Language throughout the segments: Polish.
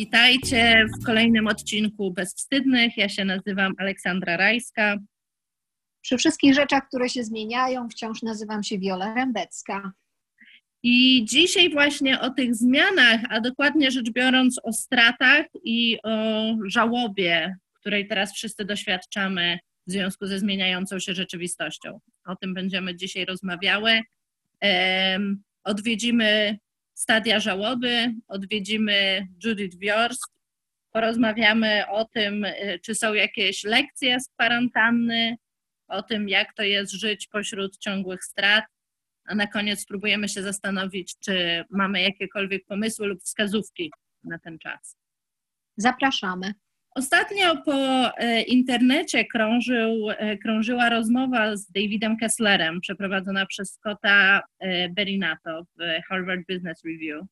Witajcie w kolejnym odcinku Bezwstydnych. Ja się nazywam Aleksandra Rajska. Przy wszystkich rzeczach, które się zmieniają, wciąż nazywam się Wiola Rębecka. I dzisiaj właśnie o tych zmianach, a dokładnie rzecz biorąc o stratach i o żałobie, której teraz wszyscy doświadczamy w związku ze zmieniającą się rzeczywistością. O tym będziemy dzisiaj rozmawiały. Odwiedzimy stadia żałoby, odwiedzimy Judith Wiorst, porozmawiamy o tym, y, czy są jakieś lekcje z kwarantanny, o tym, jak to jest żyć pośród ciągłych strat, a na koniec spróbujemy się zastanowić, czy mamy jakiekolwiek pomysły lub wskazówki na ten czas. Zapraszamy. Ostatnio po e, internecie krążył, e, krążyła rozmowa z Davidem Kesslerem przeprowadzona przez Scotta e, Berinato w Harvard Business Review.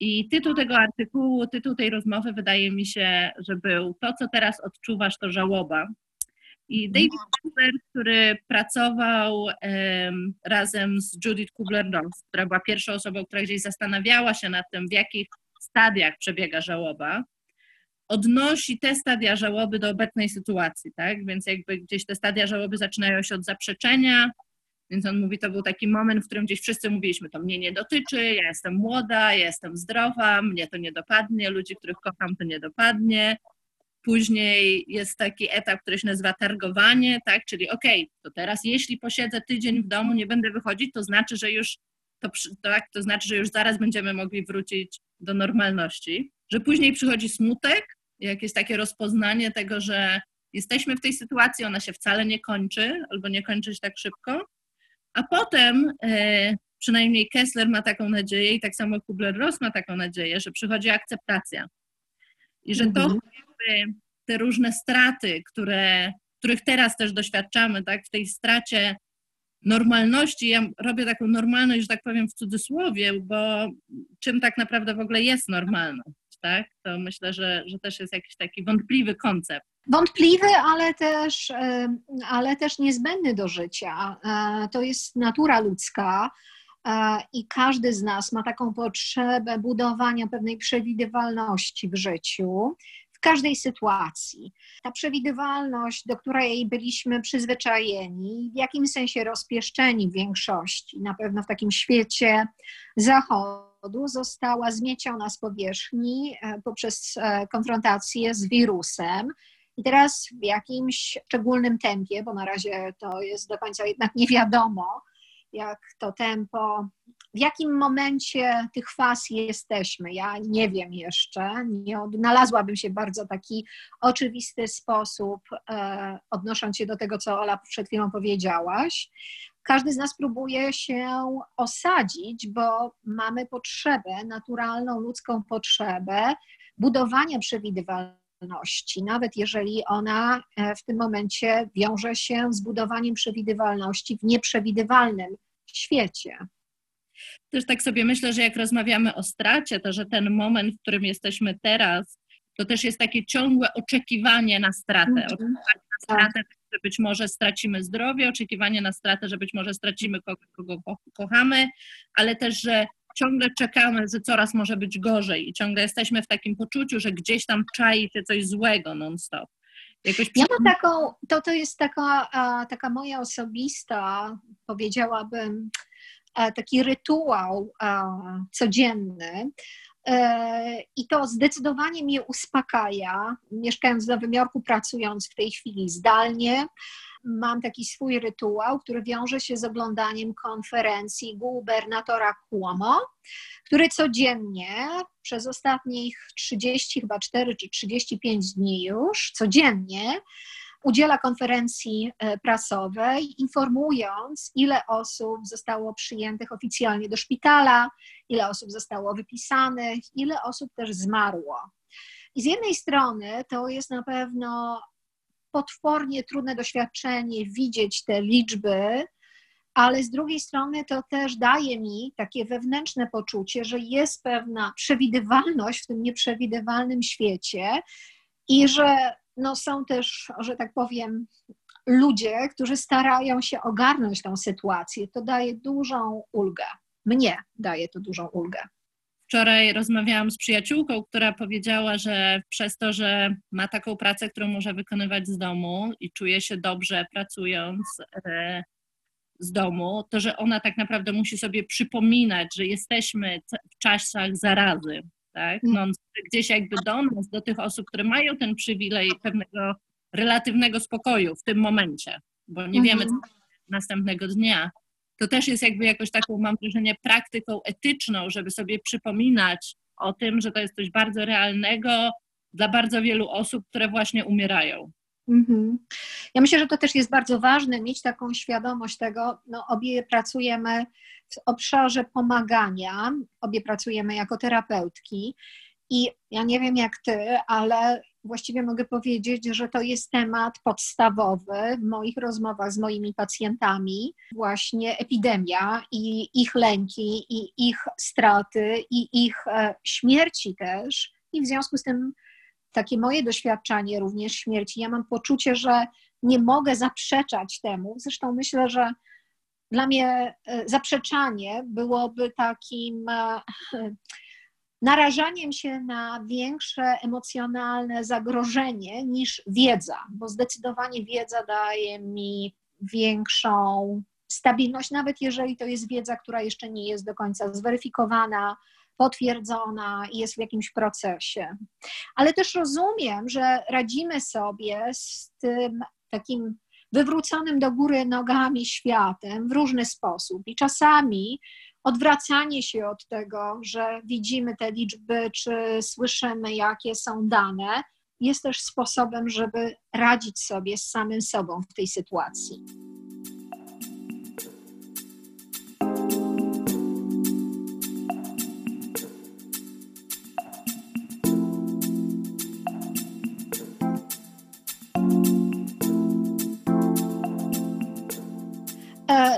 I tytuł tego artykułu, tytuł tej rozmowy wydaje mi się, że był To, co teraz odczuwasz, to żałoba. I David Kessler, który pracował um, razem z Judith Kubler-Ross, która była pierwszą osobą, która gdzieś zastanawiała się nad tym, w jakich stadiach przebiega żałoba, odnosi te stadia żałoby do obecnej sytuacji, tak? Więc jakby gdzieś te stadia żałoby zaczynają się od zaprzeczenia, więc on mówi, to był taki moment, w którym gdzieś wszyscy mówiliśmy, to mnie nie dotyczy, ja jestem młoda, ja jestem zdrowa, mnie to nie dopadnie, ludzi, których kocham, to nie dopadnie. Później jest taki etap, który się nazywa targowanie, tak? Czyli okej, okay, to teraz jeśli posiedzę tydzień w domu, nie będę wychodzić, to znaczy, że już to, tak, to znaczy, że już zaraz będziemy mogli wrócić do normalności. Że później przychodzi smutek, jakieś takie rozpoznanie tego, że jesteśmy w tej sytuacji, ona się wcale nie kończy albo nie kończy się tak szybko. A potem e, przynajmniej Kessler ma taką nadzieję i tak samo Kubler-Ross ma taką nadzieję, że przychodzi akceptacja. I że to mhm. te różne straty, które, których teraz też doświadczamy, tak, w tej stracie normalności, ja robię taką normalność, że tak powiem w cudzysłowie, bo czym tak naprawdę w ogóle jest normalność? Tak? To myślę, że, że też jest jakiś taki wątpliwy koncept. Wątpliwy, ale też, ale też niezbędny do życia. E, to jest natura ludzka e, i każdy z nas ma taką potrzebę budowania pewnej przewidywalności w życiu w każdej sytuacji. Ta przewidywalność, do której byliśmy przyzwyczajeni, w jakimś sensie rozpieszczeni w większości, na pewno w takim świecie została zmieciona z powierzchni e, poprzez e, konfrontację z wirusem. I teraz w jakimś szczególnym tempie, bo na razie to jest do końca jednak nie wiadomo, jak to tempo, w jakim momencie tych faz jesteśmy. Ja nie wiem jeszcze, nie odnalazłabym się w bardzo taki oczywisty sposób, e, odnosząc się do tego, co Ola przed chwilą powiedziałaś każdy z nas próbuje się osadzić, bo mamy potrzebę, naturalną ludzką potrzebę budowania przewidywalności, nawet jeżeli ona e, w tym momencie wiąże się z budowaniem przewidywalności w nieprzewidywalnym świecie. Też tak sobie myślę, że jak rozmawiamy o stracie, to że ten moment, w którym jesteśmy teraz, to też jest takie ciągłe oczekiwanie na stratę. -hmm. Oczekiwanie na stratę, tak że być może stracimy zdrowie, oczekiwanie na stratę, że być może stracimy kogo, kogo kochamy, ale też, że ciągle czekamy, że coraz może być gorzej i ciągle jesteśmy w takim poczuciu, że gdzieś tam czai się coś złego non-stop. Jakoś ja mam taką, to, to jest taka, taka moja osobista, powiedziałabym, taki rytuał codzienny, I to zdecydowanie mnie uspokaja. Mieszkając w Nowym Jorku, pracując w tej chwili zdalnie, mam taki swój rytuał, który wiąże się z oglądaniem konferencji gubernatora Cuomo, który codziennie przez ostatnich 30, chyba 4 czy 35 dni już, codziennie udziela konferencji e, prasowej, informując, ile osób zostało przyjętych oficjalnie do szpitala, ile osób zostało wypisanych, ile osób też zmarło. I z jednej strony to jest na pewno potwornie trudne doświadczenie widzieć te liczby, ale z drugiej strony to też daje mi takie wewnętrzne poczucie, że jest pewna przewidywalność w tym nieprzewidywalnym świecie i że no, są też, że tak powiem, ludzie, którzy starają się ogarnąć tą sytuację. To daje dużą ulgę. Mnie daje to dużą ulgę. Wczoraj rozmawiałam z przyjaciółką, która powiedziała, że przez to, że ma taką pracę, którą może wykonywać z domu i czuje się dobrze pracując e, z domu, to że ona tak naprawdę musi sobie przypominać, że jesteśmy w czasach zarazy, tak? No, gdzieś jakby do nas, do tych osób, które mają ten przywilej pewnego relatywnego spokoju w tym momencie, bo nie wiemy, co mhm. następnego dnia, to też jest jakby jakoś taką, mam wrażenie, praktyką etyczną, żeby sobie przypominać o tym, że to jest coś bardzo realnego dla bardzo wielu osób, które właśnie umierają. Mhm. Ja myślę, że to też jest bardzo ważne, mieć taką świadomość tego. No, obie pracujemy w obszarze pomagania, obie pracujemy jako terapeutki. I ja nie wiem jak ty, ale właściwie mogę powiedzieć, że to jest temat podstawowy w moich rozmowach z moimi pacjentami, właśnie epidemia i ich lęki, i ich straty, i ich e, śmierci też. I w związku z tym takie moje doświadczenie również śmierci, ja mam poczucie, że nie mogę zaprzeczać temu. Zresztą myślę, że dla mnie e, zaprzeczanie byłoby takim e, narażaniem się na większe emocjonalne zagrożenie niż wiedza, bo zdecydowanie wiedza daje mi większą stabilność, nawet jeżeli to jest wiedza, która jeszcze nie jest do końca zweryfikowana, potwierdzona i jest w jakimś procesie. Ale też rozumiem, że radzimy sobie z tym takim wywróconym do góry nogami światem w różny sposób i czasami odwracanie się od tego, że widzimy te liczby, czy słyszymy, jakie są dane, jest też sposobem, żeby radzić sobie z samym sobą w tej sytuacji.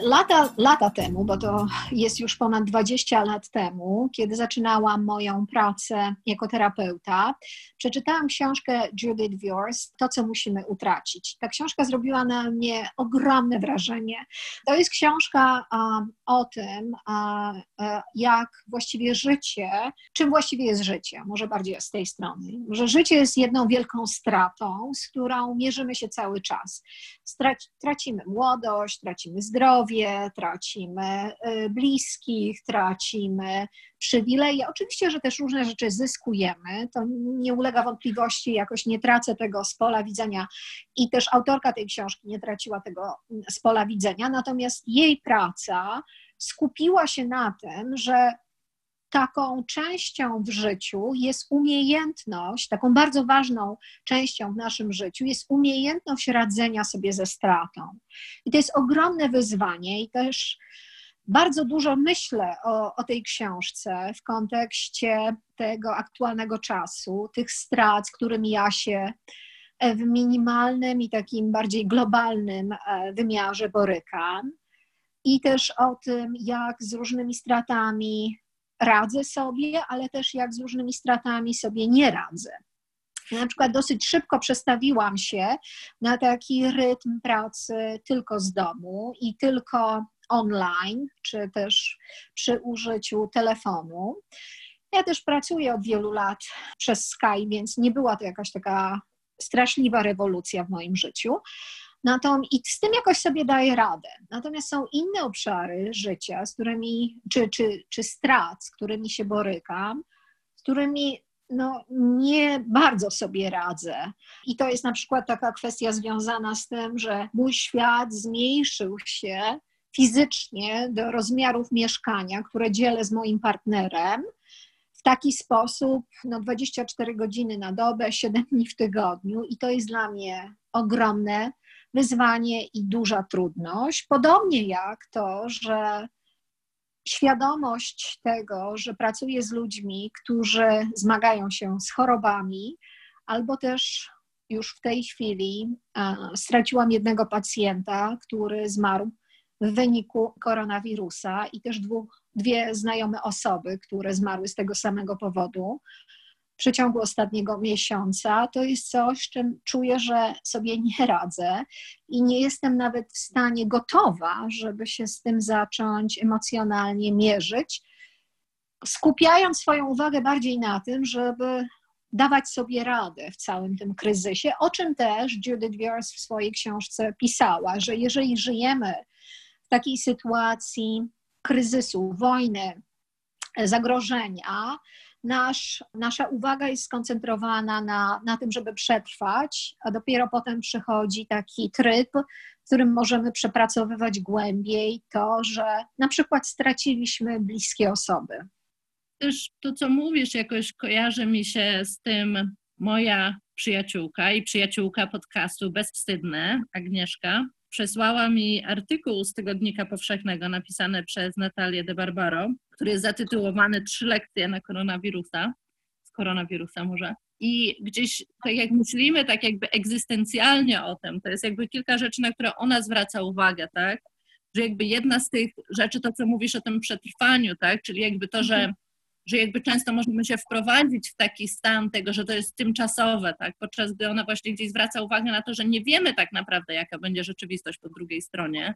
Lata, lata temu, bo to jest już ponad 20 lat temu, kiedy zaczynałam moją pracę jako terapeuta, przeczytałam książkę Judith Viors, To, co musimy utracić. Ta książka zrobiła na mnie ogromne wrażenie. To jest książka um, o tym, um, jak właściwie życie, czym właściwie jest życie, może bardziej z tej strony, że życie jest jedną wielką stratą, z którą mierzymy się cały czas. Strac tracimy młodość, tracimy zdrowie, tracimy y, bliskich, tracimy przywileje. Oczywiście, że też różne rzeczy zyskujemy, to nie ulega wątpliwości, jakoś nie tracę tego z pola widzenia i też autorka tej książki nie traciła tego z pola widzenia, natomiast jej praca skupiła się na tym, że taką częścią w życiu jest umiejętność, taką bardzo ważną częścią w naszym życiu jest umiejętność radzenia sobie ze stratą. I to jest ogromne wyzwanie i też bardzo dużo myślę o, o tej książce w kontekście tego aktualnego czasu, tych strat, z którymi ja się w minimalnym i takim bardziej globalnym e, wymiarze borykam. I też o tym, jak z różnymi stratami radzę sobie, ale też jak z różnymi stratami sobie nie radzę. Na przykład dosyć szybko przestawiłam się na taki rytm pracy tylko z domu i tylko online, czy też przy użyciu telefonu. Ja też pracuję od wielu lat przez Skype, więc nie była to jakaś taka straszliwa rewolucja w moim życiu. Natomiast i z tym jakoś sobie daję radę. Natomiast są inne obszary życia, z którymi, czy, czy, czy strat, z którymi się borykam, z którymi no, nie bardzo sobie radzę. I to jest na przykład taka kwestia związana z tym, że mój świat zmniejszył się fizycznie do rozmiarów mieszkania, które dzielę z moim partnerem. W taki sposób, no 24 godziny na dobę, 7 dni w tygodniu, i to jest dla mnie ogromne wyzwanie i duża trudność. Podobnie jak to, że świadomość tego, że pracuję z ludźmi, którzy zmagają się z chorobami, albo też już w tej chwili straciłam jednego pacjenta, który zmarł w wyniku koronawirusa i też dwóch, dwie znajome osoby, które zmarły z tego samego powodu przeciągu ostatniego miesiąca, to jest coś, z czym czuję, że sobie nie radzę i nie jestem nawet w stanie gotowa, żeby się z tym zacząć emocjonalnie mierzyć. skupiając swoją uwagę bardziej na tym, żeby dawać sobie radę w całym tym kryzysie, o czym też Judith Viers w swojej książce pisała, że jeżeli żyjemy w takiej sytuacji kryzysu, wojny, zagrożenia, nasz, nasza uwaga jest skoncentrowana na, na tym, żeby przetrwać, a dopiero potem przychodzi taki tryb, w którym możemy przepracowywać głębiej to, że na przykład straciliśmy bliskie osoby. Też to, co mówisz, jakoś kojarzy mi się z tym moja przyjaciółka i przyjaciółka podcastu Bezwstydne, Agnieszka, przesłała mi artykuł z Tygodnika Powszechnego napisany przez Natalię de Barbaro, który jest zatytułowany Trzy lekcje na koronawirusa, z koronawirusa może. I gdzieś, tak jak myślimy, tak jakby egzystencjalnie o tym, to jest jakby kilka rzeczy, na które ona zwraca uwagę, tak? Że jakby jedna z tych rzeczy, to co mówisz o tym przetrwaniu, tak? Czyli jakby to, że mhm że jakby często możemy się wprowadzić w taki stan tego, że to jest tymczasowe, tak? podczas gdy ona właśnie gdzieś zwraca uwagę na to, że nie wiemy tak naprawdę, jaka będzie rzeczywistość po drugiej stronie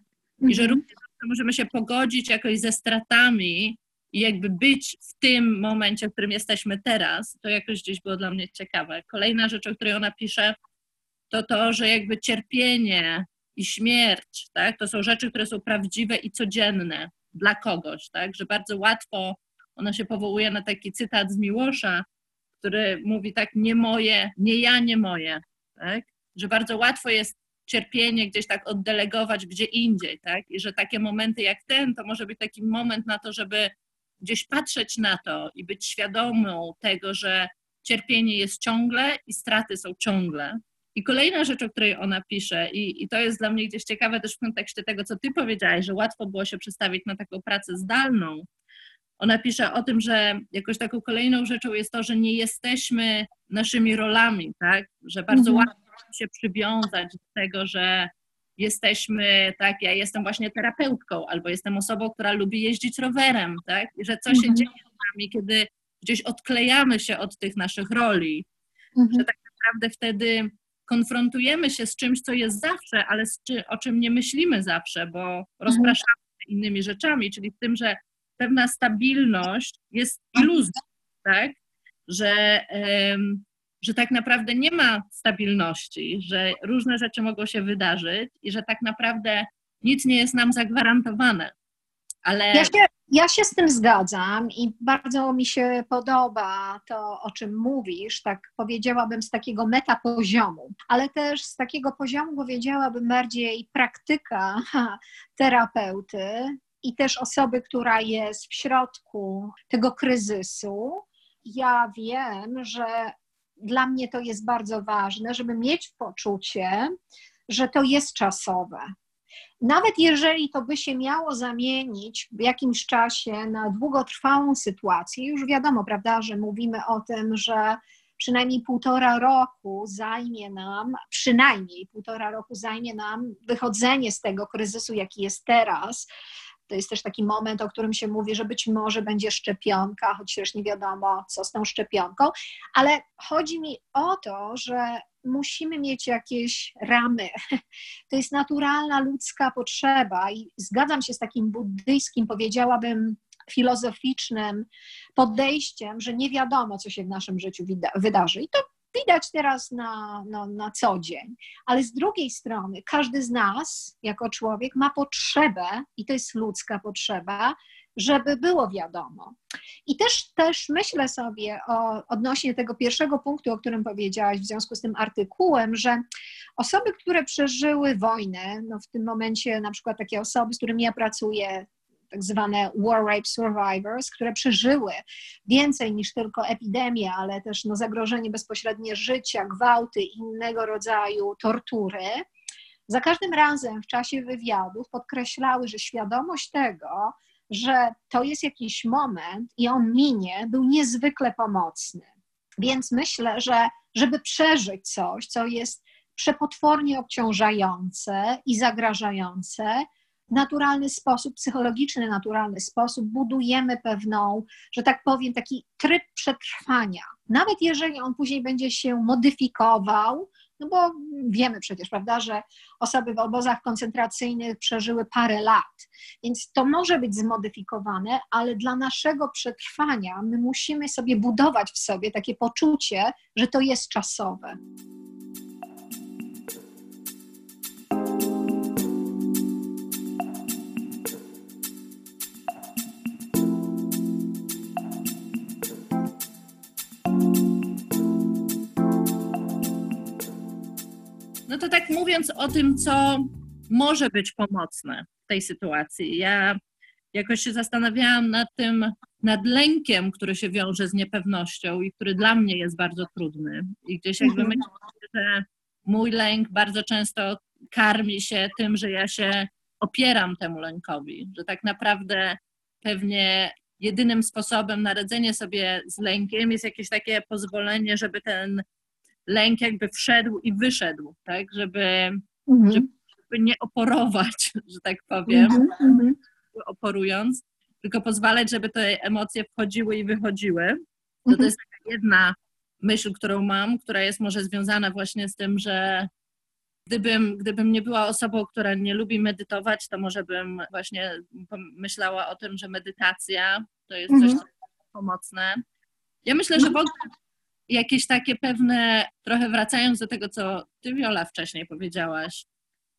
i że mhm. również możemy się pogodzić jakoś ze stratami i jakby być w tym momencie, w którym jesteśmy teraz, to jakoś gdzieś było dla mnie ciekawe. Kolejna rzecz, o której ona pisze, to to, że jakby cierpienie i śmierć, tak, to są rzeczy, które są prawdziwe i codzienne dla kogoś, tak, że bardzo łatwo ona się powołuje na taki cytat z Miłosza, który mówi tak, nie moje, nie ja, nie moje, tak? Że bardzo łatwo jest cierpienie gdzieś tak oddelegować gdzie indziej, tak? I że takie momenty jak ten, to może być taki moment na to, żeby gdzieś patrzeć na to i być świadomą tego, że cierpienie jest ciągle i straty są ciągle. I kolejna rzecz, o której ona pisze, i, i to jest dla mnie gdzieś ciekawe też w kontekście tego, co ty powiedziałaś, że łatwo było się przestawić na taką pracę zdalną, ona pisze o tym, że jakoś taką kolejną rzeczą jest to, że nie jesteśmy naszymi rolami, tak? Że bardzo mhm. łatwo się przywiązać do tego, że jesteśmy, tak, ja jestem właśnie terapeutką, albo jestem osobą, która lubi jeździć rowerem, tak? I że co mhm. się dzieje z nami, kiedy gdzieś odklejamy się od tych naszych roli, mhm. że tak naprawdę wtedy konfrontujemy się z czymś, co jest zawsze, ale czy, o czym nie myślimy zawsze, bo mhm. rozpraszamy innymi rzeczami, czyli w tym, że pewna stabilność jest iluzją, tak? Że, że tak naprawdę nie ma stabilności, że różne rzeczy mogą się wydarzyć i że tak naprawdę nic nie jest nam zagwarantowane. Ale... Ja się, ja się z tym zgadzam i bardzo mi się podoba to, o czym mówisz, tak powiedziałabym z takiego metapoziomu, ale też z takiego poziomu powiedziałabym bardziej praktyka terapeuty, i też osoby, która jest w środku tego kryzysu, ja wiem, że dla mnie to jest bardzo ważne, żeby mieć poczucie, że to jest czasowe. Nawet jeżeli to by się miało zamienić w jakimś czasie na długotrwałą sytuację, już wiadomo, prawda, że mówimy o tym, że przynajmniej półtora roku zajmie nam, przynajmniej półtora roku zajmie nam wychodzenie z tego kryzysu, jaki jest teraz, to jest też taki moment, o którym się mówi, że być może będzie szczepionka, choć też nie wiadomo, co z tą szczepionką, ale chodzi mi o to, że musimy mieć jakieś ramy. To jest naturalna ludzka potrzeba i zgadzam się z takim buddyjskim, powiedziałabym, filozoficznym podejściem, że nie wiadomo, co się w naszym życiu wydarzy. I to widać teraz na, na, na co dzień. Ale z drugiej strony, każdy z nas, jako człowiek, ma potrzebę, i to jest ludzka potrzeba, żeby było wiadomo. I też, też myślę sobie o, odnośnie tego pierwszego punktu, o którym powiedziałaś w związku z tym artykułem, że osoby, które przeżyły wojnę, no w tym momencie na przykład takie osoby, z którymi ja pracuję, tak zwane war rape survivors, które przeżyły więcej niż tylko epidemię, ale też no, zagrożenie bezpośrednie życia, gwałty, innego rodzaju tortury. Za każdym razem w czasie wywiadów podkreślały, że świadomość tego, że to jest jakiś moment i on minie, był niezwykle pomocny. Więc myślę, że żeby przeżyć coś, co jest przepotwornie obciążające i zagrażające, naturalny sposób, psychologiczny, naturalny sposób budujemy pewną, że tak powiem, taki tryb przetrwania. Nawet jeżeli on później będzie się modyfikował, no bo wiemy przecież, prawda, że osoby w obozach koncentracyjnych przeżyły parę lat, więc to może być zmodyfikowane, ale dla naszego przetrwania my musimy sobie budować w sobie takie poczucie, że to jest czasowe. No to tak mówiąc o tym, co może być pomocne w tej sytuacji. Ja jakoś się zastanawiałam nad tym, nad lękiem, który się wiąże z niepewnością i który dla mnie jest bardzo trudny. I gdzieś jakby mhm. myślę, że mój lęk bardzo często karmi się tym, że ja się opieram temu lękowi, że tak naprawdę pewnie jedynym sposobem na radzenie sobie z lękiem jest jakieś takie pozwolenie, żeby ten lęk jakby wszedł i wyszedł, tak, żeby, mhm. żeby nie oporować, że tak powiem, mhm, mhm. oporując, tylko pozwalać, żeby te emocje wchodziły i wychodziły. To, to mhm. jest taka jedna myśl, którą mam, która jest może związana właśnie z tym, że gdybym, gdybym nie była osobą, która nie lubi medytować, to może bym właśnie myślała o tym, że medytacja to jest coś, mhm. co jest pomocne. Ja myślę, że w ogóle jakieś takie pewne, trochę wracając do tego, co ty, Wiola, wcześniej powiedziałaś,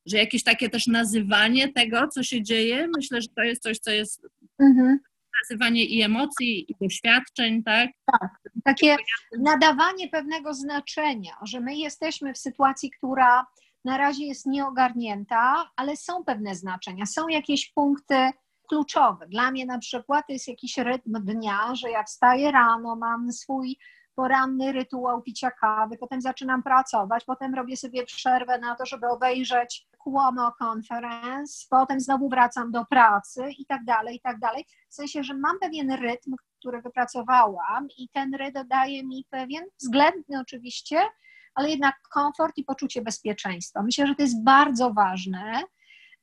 że jakieś takie też nazywanie tego, co się dzieje, myślę, że to jest coś, co jest mhm. nazywanie i emocji, i doświadczeń, tak? Tak, takie nadawanie pewnego znaczenia, że my jesteśmy w sytuacji, która na razie jest nieogarnięta, ale są pewne znaczenia, są jakieś punkty kluczowe. Dla mnie na przykład to jest jakiś rytm dnia, że ja wstaję rano, mam swój poranny rytuał picia kawy, potem zaczynam pracować, potem robię sobie przerwę na to, żeby obejrzeć Cuomo Conference, potem znowu wracam do pracy i tak dalej, i tak dalej. W sensie, że mam pewien rytm, który wypracowałam i ten rytm daje mi pewien, względny oczywiście, ale jednak komfort i poczucie bezpieczeństwa. Myślę, że to jest bardzo ważne,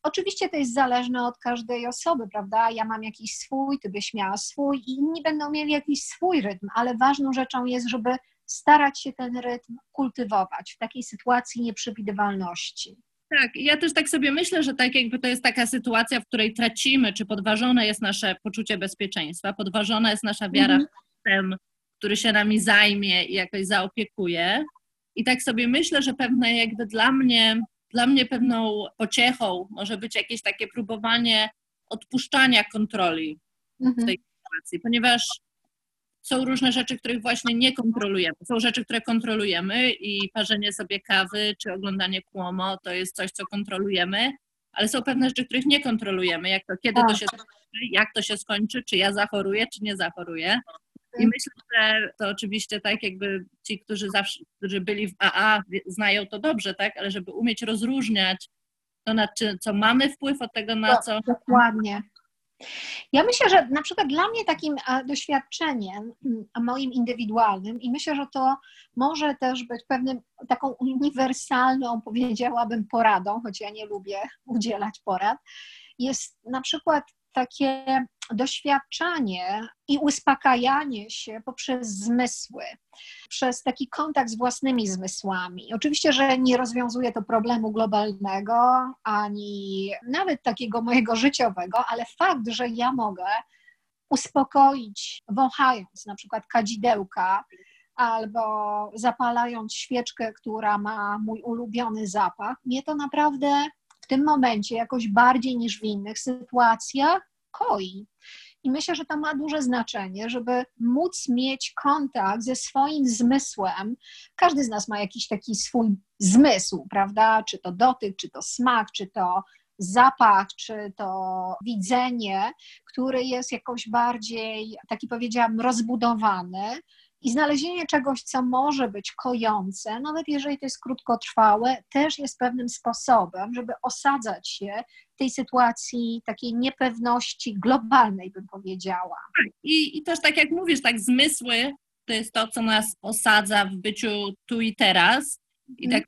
Oczywiście to jest zależne od każdej osoby, prawda? Ja mam jakiś swój, ty byś miała swój i inni będą mieli jakiś swój rytm, ale ważną rzeczą jest, żeby starać się ten rytm kultywować w takiej sytuacji nieprzewidywalności. Tak, ja też tak sobie myślę, że tak jakby to jest taka sytuacja, w której tracimy, czy podważone jest nasze poczucie bezpieczeństwa, podważona jest nasza wiara mhm. w system, który się nami zajmie i jakoś zaopiekuje. I tak sobie myślę, że pewne jakby dla mnie dla mnie pewną pociechą może być jakieś takie próbowanie odpuszczania kontroli mhm. w tej sytuacji, ponieważ są różne rzeczy, których właśnie nie kontrolujemy. Są rzeczy, które kontrolujemy i parzenie sobie kawy czy oglądanie kłomo to jest coś, co kontrolujemy, ale są pewne rzeczy, których nie kontrolujemy. Jak to, kiedy to tak. się skończy, jak to się skończy, czy ja zachoruję, czy nie zachoruję. I myślę, że to oczywiście tak jakby ci, którzy zawsze, którzy byli w AA znają to dobrze, tak, ale żeby umieć rozróżniać to, na czy, co mamy wpływ od tego, na co... Dokładnie. Ja myślę, że na przykład dla mnie takim doświadczeniem, moim indywidualnym, i myślę, że to może też być pewnym taką uniwersalną, powiedziałabym, poradą, choć ja nie lubię udzielać porad, jest na przykład takie doświadczanie i uspokajanie się poprzez zmysły, przez taki kontakt z własnymi zmysłami. Oczywiście, że nie rozwiązuje to problemu globalnego, ani nawet takiego mojego życiowego, ale fakt, że ja mogę uspokoić, wąchając na przykład kadzidełka, albo zapalając świeczkę, która ma mój ulubiony zapach, mnie to naprawdę tym momencie jakoś bardziej niż w innych sytuacjach koi. I myślę, że to ma duże znaczenie, żeby móc mieć kontakt ze swoim zmysłem. Każdy z nas ma jakiś taki swój zmysł, prawda? Czy to dotyk, czy to smak, czy to zapach, czy to widzenie, który jest jakoś bardziej, taki powiedziałam, rozbudowany i znalezienie czegoś, co może być kojące, nawet jeżeli to jest krótkotrwałe, też jest pewnym sposobem, żeby osadzać się w tej sytuacji takiej niepewności globalnej, bym powiedziała. Tak, I, I też tak jak mówisz, tak zmysły to jest to, co nas osadza w byciu tu i teraz. I tak,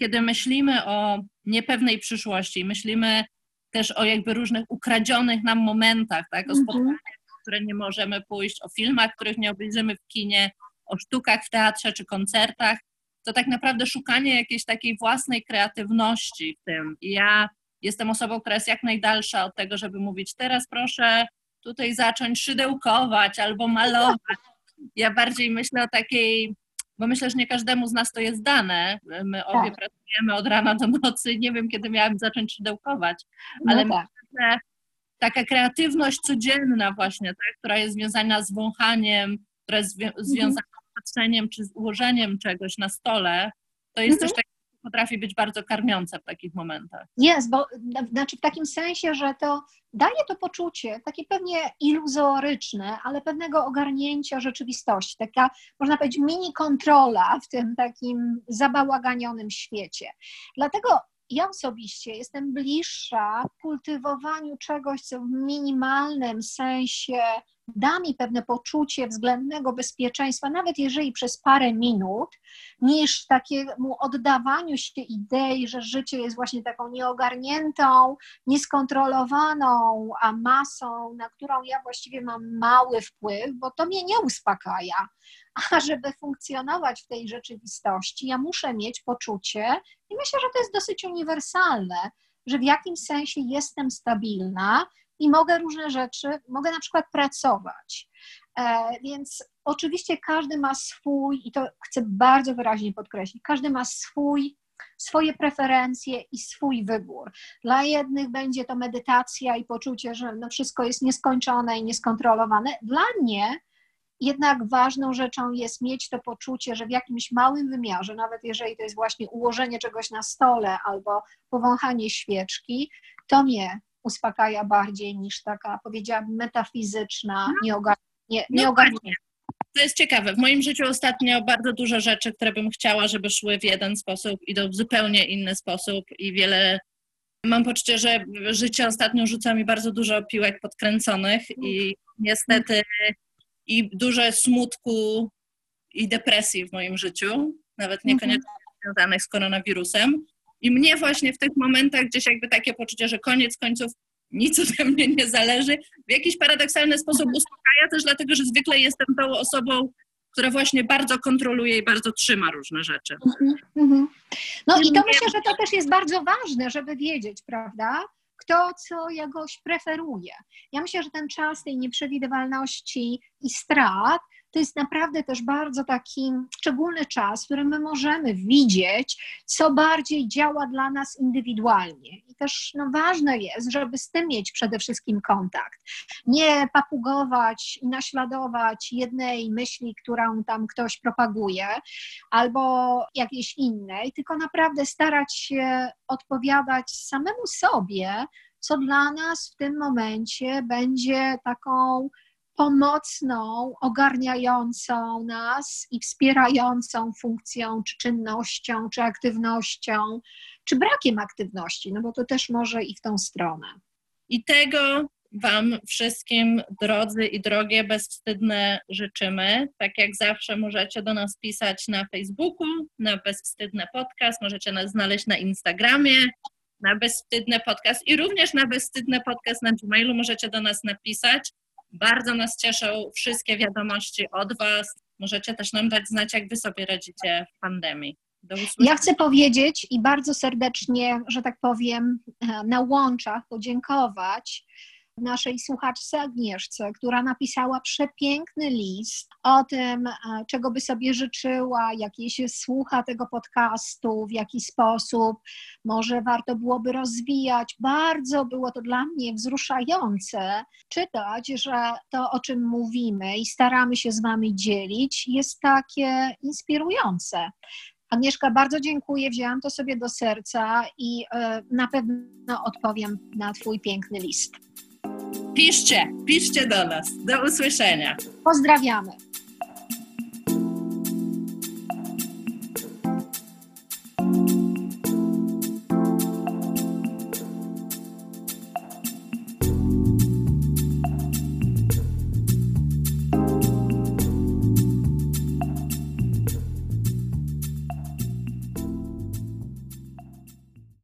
kiedy myślimy o niepewnej przyszłości, myślimy też o jakby różnych ukradzionych nam momentach, tak? O mhm. spotkaniach, które nie możemy pójść, o filmach, których nie obejrzymy w kinie, o sztukach w teatrze czy koncertach, to tak naprawdę szukanie jakiejś takiej własnej kreatywności w tym. I ja jestem osobą, która jest jak najdalsza od tego, żeby mówić teraz proszę tutaj zacząć szydełkować albo malować. Ja bardziej myślę o takiej, bo myślę, że nie każdemu z nas to jest dane. My obie tak. pracujemy od rana do nocy, nie wiem, kiedy miałam zacząć szydełkować, no ale no tak. myślę, że taka kreatywność codzienna właśnie, tak, która jest związana z wąchaniem, która jest mhm. związana z patrzeniem czy z ułożeniem czegoś na stole, to jest mhm. coś takiego, potrafi być bardzo karmiące w takich momentach. Jest, bo znaczy w takim sensie, że to daje to poczucie, takie pewnie iluzoryczne, ale pewnego ogarnięcia rzeczywistości, taka można powiedzieć mini kontrola w tym takim zabałaganionym świecie. Dlatego ja osobiście jestem bliższa kultywowaniu czegoś, co w minimalnym sensie da mi pewne poczucie względnego bezpieczeństwa, nawet jeżeli przez parę minut, niż takiemu oddawaniu się idei, że życie jest właśnie taką nieogarniętą, nieskontrolowaną a masą, na którą ja właściwie mam mały wpływ, bo to mnie nie uspokaja. A żeby funkcjonować w tej rzeczywistości, ja muszę mieć poczucie, i myślę, że to jest dosyć uniwersalne, że w jakimś sensie jestem stabilna, i mogę różne rzeczy, mogę na przykład pracować. E, więc oczywiście każdy ma swój, i to chcę bardzo wyraźnie podkreślić, każdy ma swój, swoje preferencje i swój wybór. Dla jednych będzie to medytacja i poczucie, że no wszystko jest nieskończone i nieskontrolowane. Dla mnie jednak ważną rzeczą jest mieć to poczucie, że w jakimś małym wymiarze, nawet jeżeli to jest właśnie ułożenie czegoś na stole albo powąchanie świeczki, to mnie uspokaja bardziej niż taka, powiedziałabym, metafizyczna, no. nieogarnięta. Nie, to jest ciekawe. W moim życiu ostatnio bardzo dużo rzeczy, które bym chciała, żeby szły w jeden sposób, idą w zupełnie inny sposób i wiele. Mam poczucie, że życie ostatnio rzuca mi bardzo dużo piłek podkręconych i niestety i dużo smutku i depresji w moim życiu, nawet niekoniecznie mhm. związanych z koronawirusem. I mnie właśnie w tych momentach gdzieś jakby takie poczucie, że koniec końców nic ode mnie nie zależy, w jakiś paradoksalny sposób mhm. uspokaja też dlatego, że zwykle jestem tą osobą, która właśnie bardzo kontroluje i bardzo trzyma różne rzeczy. Mhm, mhm. No i to myślę, że to też jest bardzo ważne, żeby wiedzieć, prawda? Kto co jakoś preferuje. Ja myślę, że ten czas tej nieprzewidywalności i strat to jest naprawdę też bardzo taki szczególny czas, w którym my możemy widzieć, co bardziej działa dla nas indywidualnie. I też no, ważne jest, żeby z tym mieć przede wszystkim kontakt. Nie papugować i naśladować jednej myśli, którą tam ktoś propaguje, albo jakiejś innej, tylko naprawdę starać się odpowiadać samemu sobie, co dla nas w tym momencie będzie taką pomocną, ogarniającą nas i wspierającą funkcją, czy czynnością, czy aktywnością, czy brakiem aktywności, no bo to też może i w tą stronę. I tego Wam wszystkim, drodzy i drogie, bezwstydne życzymy. Tak jak zawsze możecie do nas pisać na Facebooku, na Bezwstydne Podcast, możecie nas znaleźć na Instagramie, na Bezwstydne Podcast i również na Bezwstydne Podcast na Gmailu możecie do nas napisać. Bardzo nas cieszą wszystkie wiadomości od Was. Możecie też nam dać znać, jak Wy sobie radzicie w pandemii. Ja chcę powiedzieć i bardzo serdecznie, że tak powiem, e, na łączach podziękować naszej słuchaczce Agnieszce, która napisała przepiękny list o tym, e, czego by sobie życzyła, jak jej się słucha tego podcastu, w jaki sposób może warto byłoby rozwijać. Bardzo było to dla mnie wzruszające czytać, że to, o czym mówimy i staramy się z Wami dzielić, jest takie inspirujące. Agnieszka, bardzo dziękuję, wzięłam to sobie do serca i e, na pewno odpowiem na Twój piękny list. Piszcie, piszcie do nas. Do usłyszenia. Pozdrawiamy.